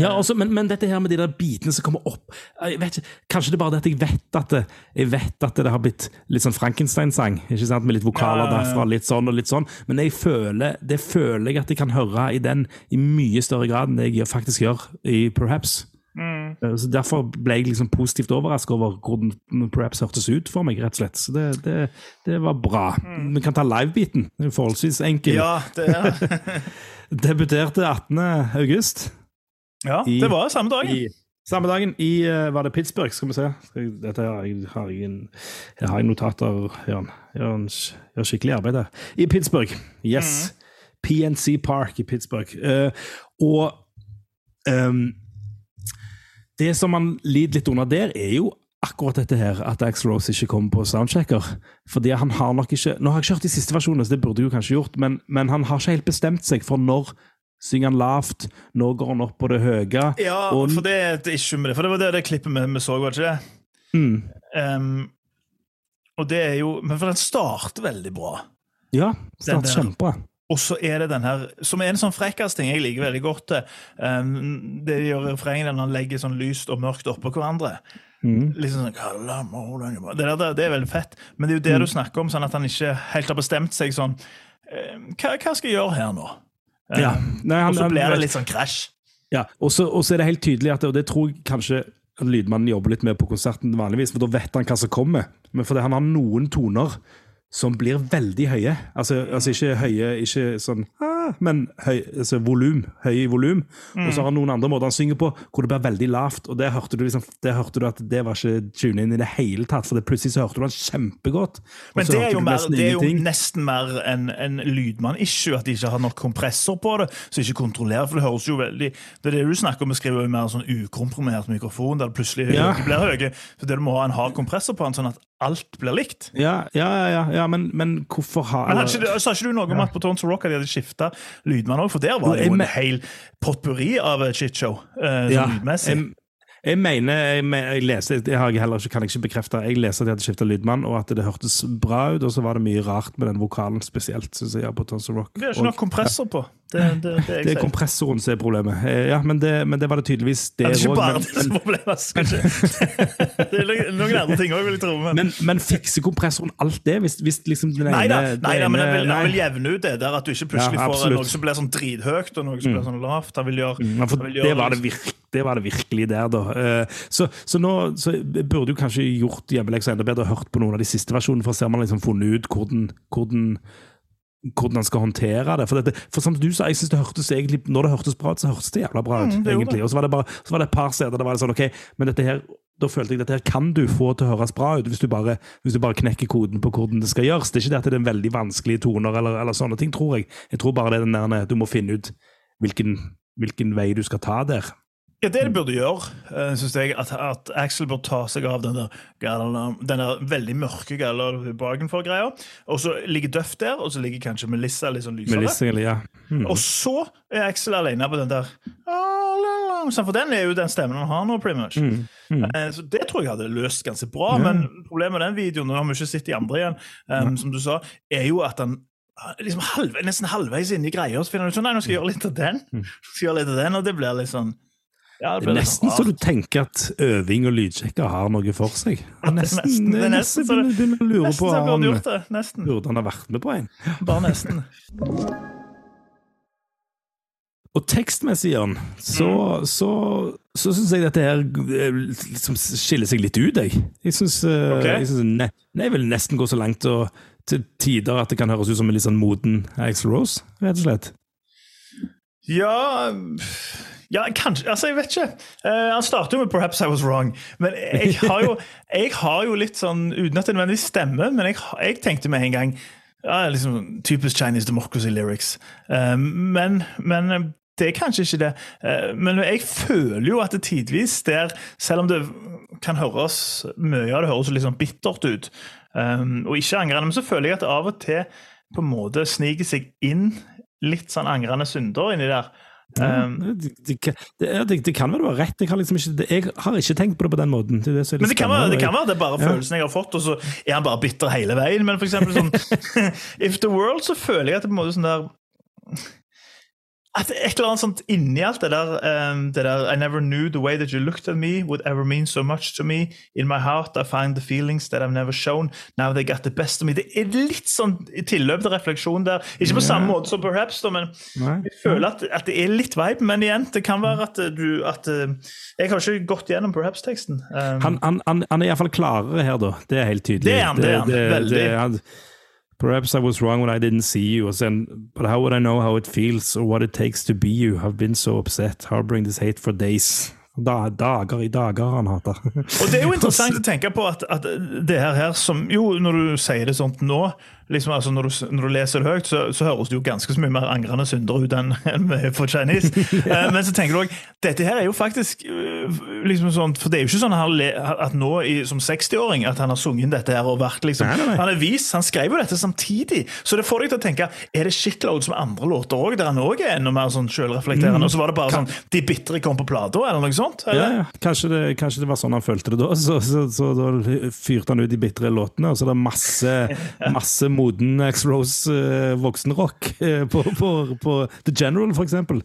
Ja, også, men, men dette her med de der bitene som kommer opp jeg vet ikke, Kanskje det er bare det at jeg vet at det, jeg vet at det har blitt litt sånn Frankenstein-sang, ikke sant, med litt vokaler Ja, ja, ja. derfra, litt sånn og litt sånn, men jeg føler, det føler jeg at jeg kan høre i den i mye større grad enn det jeg faktisk gjør i Perhaps. Mm. Eh, Så Derfor ble jeg liksom positivt overrasket over hvordan Perhaps hørtes ut for meg, rett og slett. Så det, det, det var bra. Vi kan ta live-biten. Det er forholdsvis enkel. Mm. Ja, det, er, Debuterte 18. august. ja, I- det var samme dagen. I, samme dagen i eh, Var det Pittsburgh? Skal vi se. Dette her, jeg har jeg, jeg har jeg notater Jørn. Jørn gjør skikkelig arbeid her. I Pittsburgh. Yes. PNC Park i Pittsburgh. Uh, og ehm, det som man lider litt under der, er jo akkurat dette her, at Axl Rose ikke kommer på soundchecker. Fordi han har nok ikke Nå har jeg ikke hørt de siste versjonene, så det burde jeg jo kanskje gjort, men, men han har ikke helt bestemt seg for når synger han lavt, når går han opp på det høye. Ja, og, for det er et issue med det. For det var det, det klippet vi, vi så, var det ikke det? mm, Um, og det er jo Men for den starter veldig bra. ja, starter kjempebra. Og så er det den her, som er en sånn frekkasting jeg liker veldig godt. Um, det gjør refrenget når han legger sånn lyst og mørkt oppå hverandre. Mm. Liksom sånn, det, der, det er veldig fett. Men det er jo det Mm. du snakker om, sånn at han ikke helt har bestemt seg sånn eh, hva, hva skal jeg gjøre her nå? Ja. Nei, han- og så blir det litt sånn krasj. Ja, og så er det helt tydelig at, og det tror jeg kanskje lydmannen jobber litt med på konserten vanligvis, for da vet han hva som kommer. Men fordi han har noen toner som blir veldig høye. Altså, altså ikke høye, ikke sånn ah, men høy, altså volum. Høye i volum. Og så har han noen andre måter han synger på hvor det blir veldig lavt. Og det hørte du liksom, det hørte du at det var ikke tune inn i det hele tatt, for det plutselig så hørte du han kjempegodt. og Men det er, jo mer, det er jo nesten mer en, en lydmann-issue, at de ikke har nok kompressor på det. Så ikke kontrollerer, for det høres jo veldig Det er det du snakker om, vi skriver jo mer sånn ukomprimert mikrofon, der det plutselig Ja. blir høye. Så det du må ha en hard kompressor på sånn at alt blir likt. Ja, ja, ja, ja, ja men, men hvorfor har Men ikke, Sa ikke du noe om at på Tons of Rock at de hadde skifta lydmann òg? For der var det jo en hel potpurri av shitshow. Uh, Ja, lydmessig. jeg, jeg mener jeg, mener, jeg leste, det har jeg heller ikke, kan jeg ikke bekrefte. Jeg leste at de hadde skifta lydmann, og at det hørtes bra ut. Og så var det mye rart med den vokalen spesielt, Synes jeg. på Tons of Rock. det er ikke nok kompressor på. Det, det, det, det er kompressoren som er problemet. Eh, Ja, men det, men det var det tydeligvis Det det er ikke òg. bare det som er problemet. altså. Det er noen- andre ting òg, vil jeg tro. Men, men, men fikser kompressoren alt det? Hvis, hvis liksom den nei da, nei, da, men han vil, vil jevne ut det der at du ikke plutselig Ja, får noe som blir sånn drithøyt, og noe som blir sånn lavt. Han vil gjøre, Ja, for han vil gjøre det, var det, virk, det var det virkelig der, da. Eh, Så, så nå så burde du kanskje gjort hjemmeleksa enda bedre og hørt på noen av de siste versjonene, for å se om man liksom funnet ut hvordan, hvordan, hvordan han skal håndtere det. For, dette, for som du sa, jeg synes det hørtes egentlig, når det hørtes bra ut, så hørtes det jævla bra ut. Mm, egentlig. Og så var, det bare, så var det et par steder der var det sånn OK, men dette her da følte jeg at dette her kan du få til å høres bra ut, hvis du bare, hvis du bare knekker koden på hvordan det skal gjøres. Det er ikke det at det er en veldig vanskelige toner eller, eller sånne ting, tror jeg. Jeg tror bare det er den der du må finne ut hvilken, hvilken vei du skal ta der. Ja, det de burde gjøre, uh, syns jeg, at, at Axel bør ta seg av den der, den der veldig mørke Bagenfor-greia. Og så ligger Duff der, og så ligger kanskje Melissa litt sånn lysere. Melissa, ja. Mm. Og så er Axel alene på den der sånn, For den er jo den stemmen han har nå, pretty much. Mm. Eh, Så det tror jeg hadde løst ganske bra. Men problemet med den videoen, nå har vi ikke sett de andre igjen, um, som du sa, er jo at han liksom halve, nesten halvveis inni i greia, så finner han ut sånn Nei, nå skal jeg gjøre litt av den. Skal jeg gjøre litt av den, Og det blir litt sånn ja, Det det er nesten så du tenker at øving og lydsjekker har noe for seg. det er Nesten, nesten- det er nesten, nesten så du begynner å lure på om han. Burde han ha vært med på en. Bare nesten. Og tekstmessig, Jan, så, Mm. så, så syns jeg dette her eh, liksom skiller seg litt ut, jeg. Jeg syns okay. jeg, synes ne, jeg vil nesten gå så langt og til tider at det kan høres ut som en litt sånn moden Axel Rose, rett og slett. Ja ja, kanskje Altså, jeg vet ikke. Eh, han starter jo med 'Perhaps I Was Wrong', men jeg har jo, jeg har jo litt sånn Uten at det nødvendigvis stemmer, men jeg, jeg tenkte med en gang ja, liksom Typisk Chinese democracy lyrics. Uh, men, men det er kanskje ikke det. Uh, men jeg føler jo at det tidvis der, selv om det kan høres mye av det høres litt sånn bittert ut, um, og ikke angrende, men så føler jeg at det av og til på en måte sniker seg inn litt sånn angrende synder inni der. Um, det, det, kan- det, det, det kan være du har rett. Jeg har, liksom ikke, jeg har ikke tenkt på det på den måten. Det men det kan, være, det kan være det er bare Ja. følelsen jeg har fått, og så er han bare bitter hele veien. Men for eksempel sånn If the World, så føler jeg at det på en måte sånn der at det et eller annet sånt inni alt det der, um, det der I never knew the way that you looked at me would ever mean so much to me. In my heart I find the feelings that I've never shown. Now they got the best of me. Det er litt sånn tilløp til refleksjon der. Ikke på samme måte som Perhaps, da, men Nei. jeg føler at, at det er litt vibe. Men igjen, det kan være at du at, uh, Jeg har ikke gått gjennom Perhaps-teksten. Um, Han, han, han, han er iallfall klarere her, da. Det er helt tydelig. Det er han, det er han. Veldig. Perhaps I was wrong when I didn't see you. Sen, but how would I know how it feels or what it takes to be you? I've been so upset, harboring this hate for days. Da, dager i dager han hater. Og det er jo interessant å tenke på at, at det her, her som Jo, når du sier det sånt nå, liksom, altså når, du, når du leser det høyt, så, så høres det jo ganske så mye mer angrende syndere ut enn enn vi Chinese. Eh, Men så tenker du òg Dette her er jo faktisk liksom sånn For det er jo ikke sånn at, nå i, som 60-åring at han har sunget dette her og vært liksom Nei, nei. Han er vis, han skrev jo dette samtidig. Så det får deg til å tenke Er det Shitload som andre låter òg, der han òg er enda mer sånn sjølreflekterende? Og så var det bare sånn De bitre kom på plata, eller noe sånt? Eller? ja. Kanskje, det, kanskje det var sånn han følte det da. Så, så, så da fyrte han ut de bitre låtene, og så er det masse, masse moden X Rose eh, voksenrock eh, på, på, på The General, for eksempel.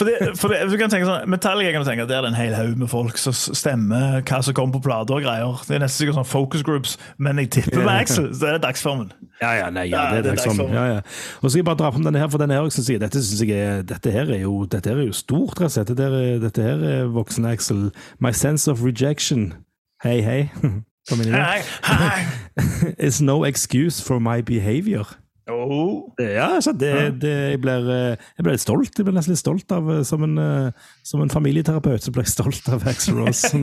For det, for det, du kan tenke sånn, Metallica kan du tenke at det er en hel haug med folk som stemmer hva som kommer på plater og greier. Det er nesten sikkert sånn focus groups, men jeg tipper med Axel så er det dagsformen. Ja, ja, nei, ja, det er dagsformen. ja, ja. Og så skal jeg bare dra fram denne her, for denne her, jeg, dette, synes jeg er, dette, her er jo, dette her er jo stort, rett og slett. Dette, her er- dette her er voksen Axel. My sense of rejection. Hei, hei. Kom inn i det. Hei, hei. Is no excuse for my behavior. Oh. Ja, altså, det, det, jeg, blir, eh, jeg blir litt stolt. Jeg blir nesten litt stolt av eh, Som en, eh, som en familieterapeut så blir jeg stolt av Axel Rose.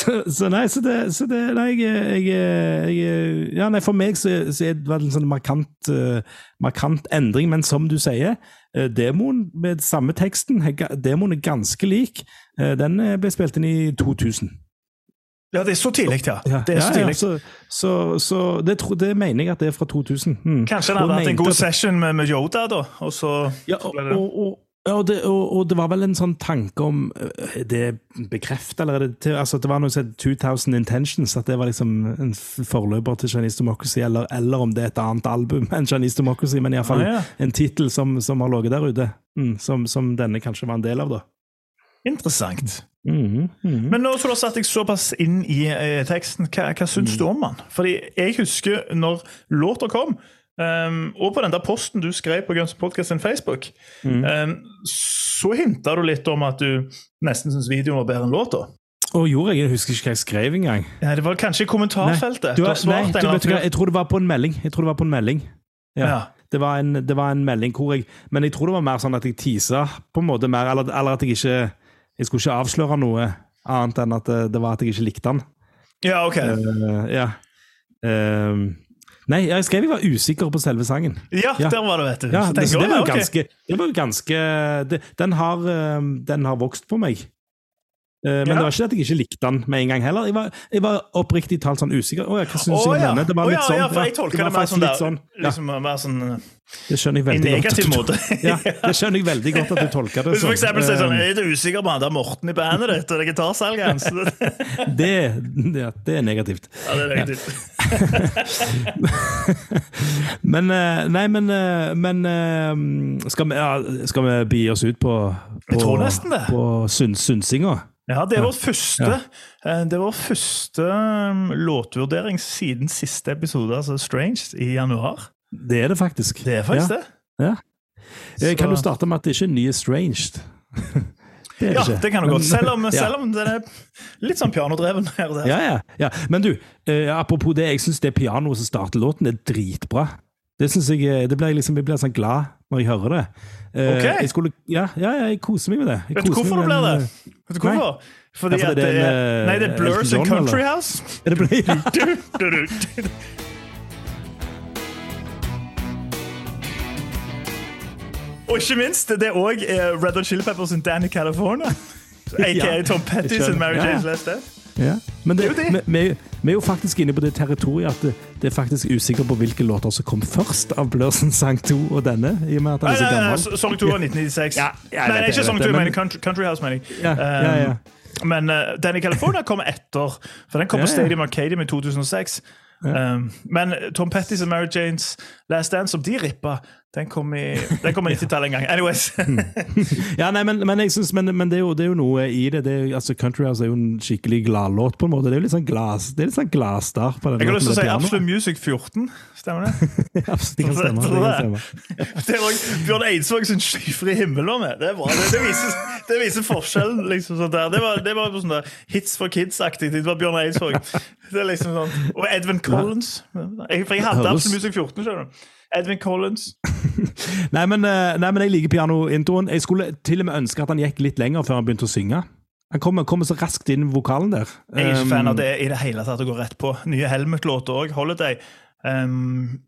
Så, så nei, så det, så det Nei, jeg, jeg, Ja, nei, for meg så, så er det en sånn markant, markant endring, men som du sier, demoen med samme teksten, demoen er ganske lik. Den ble spilt inn i 2000. ja, det er så tidlig, ja. Det er så ja, tidlig. så, så, så det, tro, det mener jeg at det er fra 2000. Mm. Kanskje han hadde hatt en god at- session med, med Yoda, da, og så Ja, og, og, og, ja, og, det, og, det var vel en sånn tanke om øh, Det bekreftet, eller er det altså, det var noe som het 2000 Intentions, at det var liksom en forløper til Chinese Democracy, eller, eller om det er et annet album enn Chinese Democracy, men iallfall Ah, ja. en tittel som, som har ligget der ute, mm, som, som denne kanskje var en del av, da. Interessant. Mhm, mhm. Men nå du har satt deg såpass inn i eh, teksten, hva, hva syns du om den? Fordi jeg husker når låta kom, um, og på den der posten du skrev på Guns Podcast sin Facebook, um, så hinta du litt om at du nesten syns videoen var bedre enn låta. Og gjorde jeg, jeg husker ikke hva jeg skrev engang. Ja, det var kanskje i kommentarfeltet. Nei, Du har, har nei, du, vet du hva, jeg tror det var på en melding. Jeg tror det var på en melding. Ja. Ja. Det, var en, det var en melding hvor jeg Men jeg tror det var mer sånn at jeg tisa på en måte mer, eller, eller at jeg ikke Jeg skulle ikke avsløre noe annet enn at det, det var at jeg ikke likte han. Ja, ok. Uh, ja. Uh, nei, jeg skrev jeg var usikker på selve sangen. Ja, ja. der var det, vet du. Ja, det, det var jo ganske, det var ganske det, den, har, ehm, den har vokst på meg. Eh, men Ja. det var ikke at jeg ikke likte den med en gang heller. Jeg var, jeg var oppriktig talt sånn usikker. Å hva syns om ja. Det var litt sånn. ja, for jeg tolker det det, mer sånn, der, sånn. Ja. liksom, mer sånn Det skjønner jeg veldig godt. negativ at måte. Ja, det skjønner jeg veldig godt at du tolker det Hvis du for sier sånn Eh, Er du usikker på han der Morten i bandet ditt og det gitarsalget hans? det, ja, det er negativt. Ja, det er negativt. Men eh, Nei, men, eh, men eh, skal, vi, ja, skal vi bi oss ut på, på Jeg det. På syns, synsinga? Ja, det er vår første eh, Det var første låtvurdering siden siste episode, altså Strange, i januar. Det er det faktisk. Det er faktisk det. Ja. Eh, Kan du starte med at det ikke er ny Estranged? Det Ja, det kan du godt. Selv om, Ja. selv om den er litt sånn pianodreven her og der. Ja, ja, ja. Men du, eh, apropos det, jeg syns det pianoet som starter låten, er dritbra. Det synes jeg, eh, det ble liksom, jeg blir sånn glad når jeg hører det. Eh, Ok. Jeg skulle, ja, ja, ja, jeg koser meg med det. Jeg Vet du hvorfor det du blir det? Vet du hvorfor? Fordi Ja, fordi det er en, Nei, det er eh, Blurs and Country eller? House. eh, Er det ble, ja. Du, du. Og ikke minst, det er òg Red Hot Chili Peppers sin Danny California. Aka Tom Petty sin. Mary Ja, ja. Ja. Men det, Det er jo det. Vi, vi, vi er jo faktisk inne på det territoriet at det, det er faktisk usikker på hvilke låter som kom først av Blørsen sang 2 og denne, i og med at han er så nei, nei, gammel. Sang Song 2 var 1996. Ja, nei, det, ikke sang Song 2, det, men Country, Country House, mener jeg. Ja, ja, ja. Um, Men uh, i California kom etter, for den kom Ja, på. Stadium Arcadium i 2006. Um, men Tom Pettys og Mary Janes Last Dance, som de rippa, Den kom i, den kom i 90-tallet en gang. Anyways. Ja, nei, men, men, synes, men, men det, er jo, det er jo noe i det. det er, altså, Country House er jo en skikkelig gladlåt, på en måte. Det er jo litt sånn glas, det er litt sånn gladstart på den. Jeg har lyst til å si. Absolute Music 14. Stemmer det? Absolutt, det kan stemme. Det kan det, Det er også Bjørn Eidsvåg sin 'Skyfri himmel' var med. Det er bra. Det, det, viser, det viser forskjellen. liksom sånn der. Det var, det var sånn der Hits for kids-aktig. Det var Bjørn Eidsvåg. Det er liksom sånn. Og Edvin Collins. Jeg, for jeg hadde Absolute Music 14. skjønner du. Edvin Collins. Nei, men, eh, nei, men jeg liker pianointroen. Jeg skulle til og med ønske at han gikk litt lenger før han begynte å synge. Han kommer, kommer så raskt inn vokalen der. Jeg er ikke Um, fan av det i det hele tatt å gå rett på. Nye Helmet-låter òg, Holiday, um,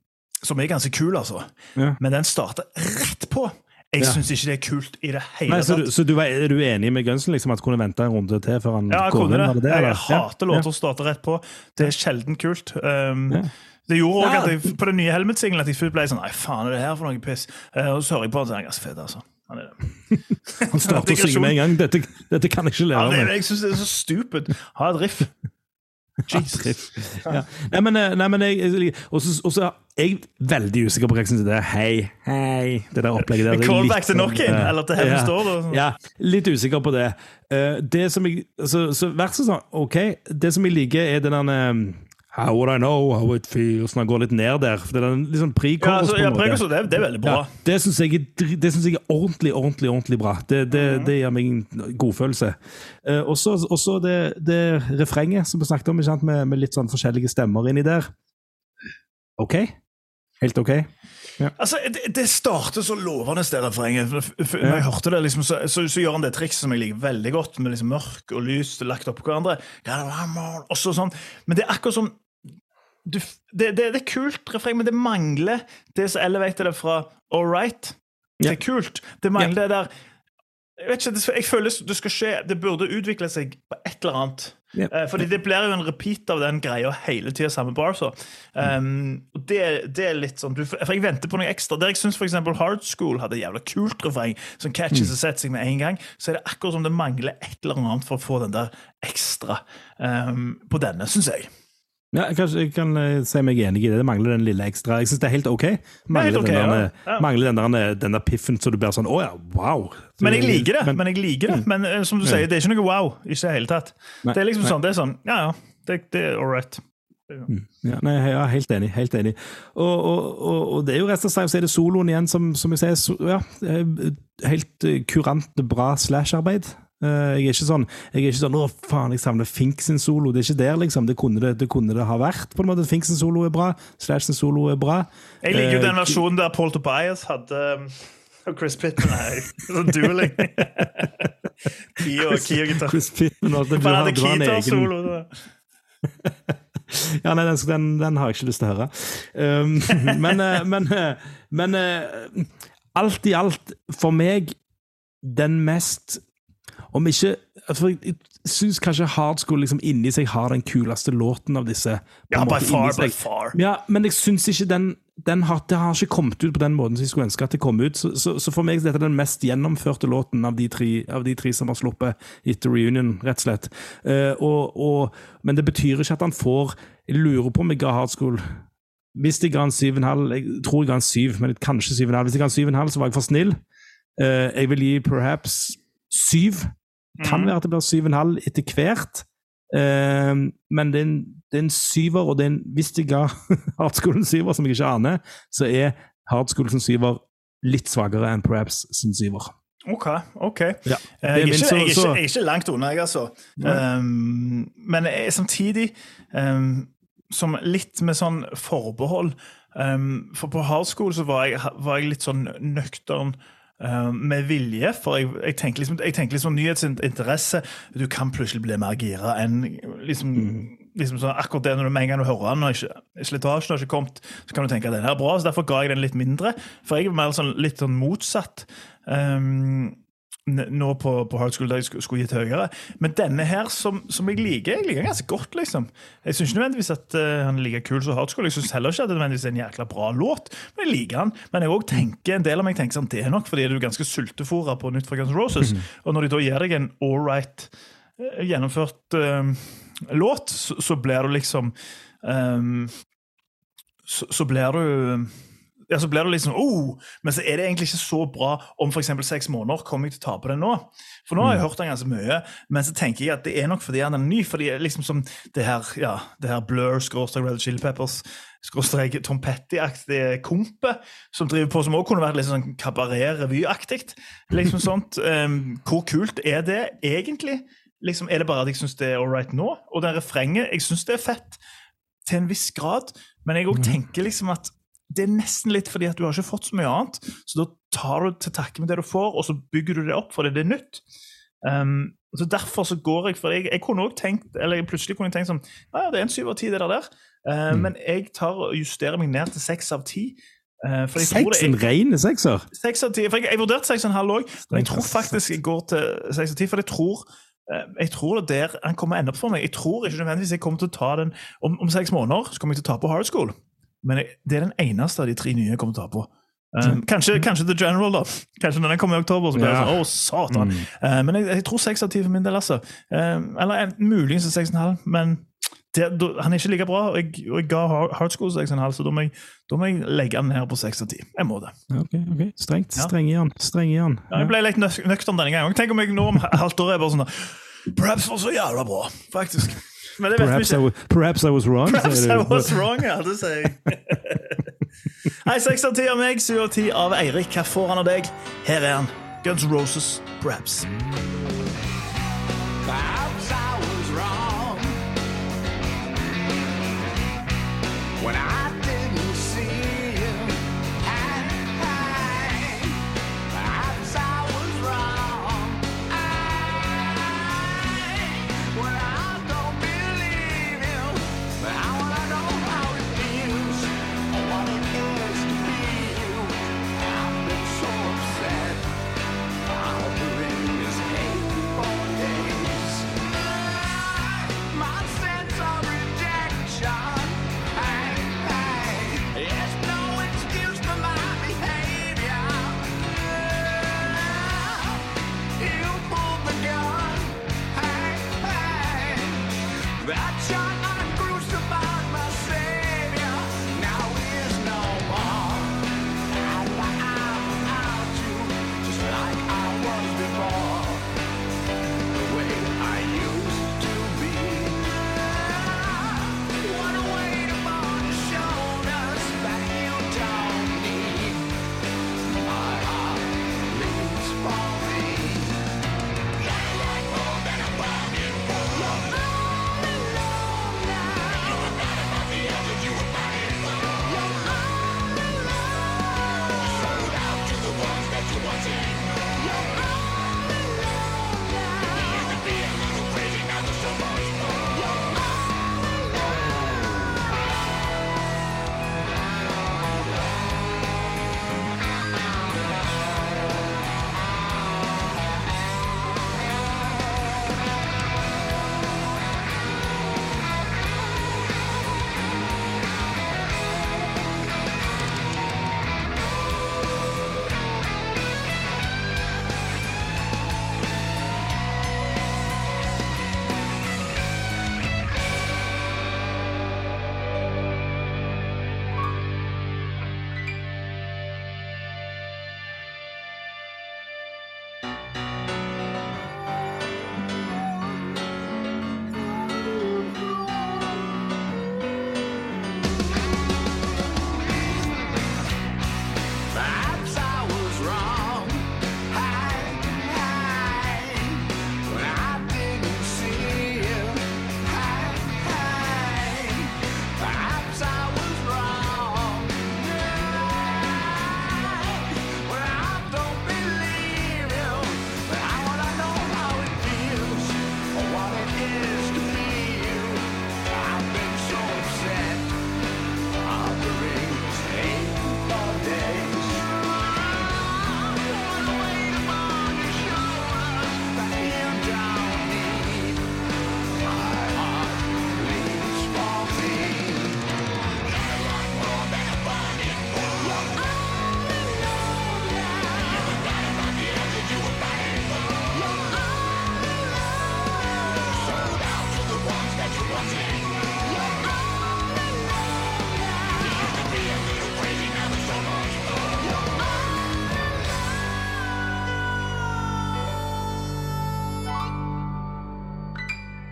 som er ganske kul, altså. Ja. Men den starter rett på. Jeg Ja. syns ikke det er kult i det hele Nei, så, du, tatt. så du var, er du enig med Gunsen liksom, at kunne vente en runde til før han Ja, jeg kunne det. det, Jeg hater Ja. låter som starter rett på. Det er sjelden kult. Um. Det gjorde òg Ja. at jeg på den nye Helmet-singelen at jeg ble sånn Nei, faen er det her for noe piss? Eh, og så hører jeg på han, så er ganske fet, altså. Han er det. Han starter å synge med en gang. Dette, dette kan jeg ikke Ja, leve det, jeg syns det er så stupid. Ha et riff. Jesus. Ja. Nei, men, eh, nei, men jeg, jeg også, og er veldig usikker på hva jeg syns det er. Hei, hei Det der opplegget der. er Callback til nok sånn, eller til Heaven ja. Store. Ja, litt usikker på det. Uh, det som jeg Så, så vært så sånn, OK. Det som jeg liker, er den der How would I know how it feels Når han går litt ned der. For det er sånn Ja, altså, ja, måte. Det, det er veldig bra. Ja, det syns jeg, jeg er ordentlig, ordentlig ordentlig bra. Det, det, Mhm. det gir meg en godfølelse. Eh, og så det, det refrenget som vi snakket om? Med, med litt sånn forskjellige stemmer inni der. OK? Helt OK? Altså, det, det starter så lovende, det refrenget. Når jeg hørte det, liksom, så, så, så gjør han det trikset som jeg liker veldig godt, med liksom mørk og lys lagt oppå hverandre. Og så sånn. Men det er akkurat som du, det, det, det er kult refreng, men det mangler det som elevater det fra all right til Ja. kult. Det mangler det der Jeg vet ikke, det, jeg føler det skal skje Det burde utvikle seg på et eller annet. Ja. Eh, fordi det blir jo en repeat av den greia hele tida, samme bar. Så. Um, og det, det er litt sånn du, For jeg venter på noe ekstra. Der jeg syns f.eks. Hard School hadde jævla kult refreng som catches og setter seg med en gang, så er det akkurat som det mangler et eller annet for å få den der ekstra um, på denne, syns jeg. Ja, jeg, kan, jeg kan eh, si meg enig i det. Det mangler den lille ekstra. Jeg syns det er helt OK. Mangler, ok, den, der, ja. Ja. mangler den, der, den der piffen så du blir sånn Å ja, wow! Men jeg liker det. Men- Men, jeg liker det. men uh, som du sier, det er ikke noe wow. Ikke i det hele tatt. Nei, Det er liksom nei. sånn, det er sånn, ja ja, det, det er all right. Ja, nei, er helt enig. helt enig. Og, og, og, og det er jo rett og slett så er det soloen igjen, som, som jeg sier, so, ja, eh, helt eh, kurant bra slasharbeid. Eh, Jeg er ikke sånn jeg er ikke sånn, å faen, jeg savner Fink sin solo. Det er ikke der, liksom. Det kunne det, det, kunne det ha vært. på en måte. Fink sin solo er bra, Slash sin solo er bra. Jeg liker jo Eh, den versjonen der Paul Tobias hadde um, og Chris Pittman er sånn dueling. Key og, key og gitar. Chris Pittman og alt det. Du Han hadde keytar-solo. Ja, nei, den, den, den har jeg ikke lyst til å høre. Um, men eh, men, men alt i alt, for meg, den mest Om ikke For jeg syns kanskje Hard School liksom inni seg har den kuleste låten av disse. Ja, by far, by far. Ja, men jeg syns ikke den, den har, det har ikke kommet ut på den måten som jeg skulle ønske at det kom ut. Så, så, så for meg er dette den mest gjennomførte låten av de tre, av de tre som har sluppet etter reunion, rett og slett. Uh, og, og, men det betyr ikke at han får Jeg lurer på om jeg ga Hard School Hvis jeg ga en 7,5 Jeg tror jeg ga en 7, men kanskje 7,5. Hvis jeg ga en 7,5, så var jeg for snill. Uh, jeg vil gi perhaps 7. Kan være at det blir 7,5 etter hvert. Eh, men det er, en, det er en syver, og det er en, hvis jeg ga Hardskolen syver, som jeg ikke aner, så er Hardskolen som syver litt svakere enn Perhaps sin syver. OK. ok. Ja, Eh, Jeg er, ikke, så- jeg, er ikke, jeg er ikke langt unna, jeg, altså. Um, men jeg, er samtidig, um, som litt med sånn forbehold um, For på hardskolen så var jeg, var litt sånn nøktern um, med vilje. For jeg, jeg tenker liksom, jeg tenker liksom nyhetsinteresse Du kan plutselig bli mer gira enn liksom, liksom sånn, akkurat det når du med en gang du hører den, og ikke, slitasjen har ikke kommet, så kan du tenke at den er bra. så Derfor ga jeg den litt mindre. For jeg er mer sånn, litt sånn motsatt. Um, nå på, på jeg skulle, skulle gitt høyere. Men denne her, som, som jeg liker, jeg liker ganske godt, liksom. Jeg syns ikke nødvendigvis at uh, han er like kul som hard school. Jeg syns heller ikke at det nødvendigvis er en jækla bra låt, men jeg liker han. Men jeg også tenker, en del av meg tenker sånn, det er nok fordi du er ganske sultefòra på nytt fra Guns Roses. Og når de da gir deg en all right uh, gjennomført uh, låt, så, så blir du liksom um, så, så blir du ja, så blir det liksom oh, Men så er det egentlig ikke så bra om f.eks. seks måneder. Kommer jeg til å tape det nå? For nå har jeg hørt den ganske mye, men så tenker jeg at det er nok fordi han er ny. fordi liksom som det her, ja, det her Blur, skråstrek Red Chili Peppers, skråstrek Tom Petty-aktige kompet som driver på, som også kunne vært litt sånn kabaret-revyaktig. Liksom sånt. Um, hvor kult er det egentlig? Liksom, er det bare at jeg syns det er all right nå? Og det refrenget, jeg syns det er fett til en viss grad, men jeg òg tenker liksom at det er nesten litt fordi at du har ikke fått så mye annet. Så da tar du til takke med det du får, og så bygger du det opp fordi det er nytt. Um, så Derfor så går jeg for jeg, jeg kunne også tenkt, eller plutselig kunne jeg tenkt sånn ja, det er en syv av ti, det der. Uh, Men jeg tar og justerer meg ned til seks av ti. Uh, Seks? En ren sekser? Seks av ti. For jeg, jeg vurderte seks og en halv òg, men jeg tror faktisk jeg går til seks av ti. For jeg tror, eh, jeg tror det er der han kommer å ende opp for meg. Jeg tror ikke nødvendigvis jeg kommer til å ta den om, om seks måneder. så kommer jeg til å ta på Hard School. Men det er den eneste av de tre nye jeg kommer til å ta på. Um, kanskje, kanskje The General, da. Kanskje når den kommer i oktober. så blir det Ja. sånn, å satan. Eh, men jeg, jeg tror seks av ti for min del, altså. Uh, eller en- muligens seks og en halv, men det, da, han er ikke like bra. Og jeg, og jeg ga Hard- Hard School seks og en halv, så da må, jeg, da må jeg legge den her på seks av ti. Jeg må det. Ok, ok. Strengt. Ja. Streng i han. Streng i han. Ja, jeg ble litt nøk nøktern denne gangen. Tenk om jeg nå om halvt år er bare sånn Perhaps var så jævla bra, faktisk. Men det vet vi Perhaps I, was, perhaps I was wrong, Perhaps sier I was wrong, ja. Det sier jeg. Nei, seks av ti av meg, syv av ti av Eirik. Hva får han av deg? Her er han. Guns N' Roses, Perhaps. Perhaps I was wrong when I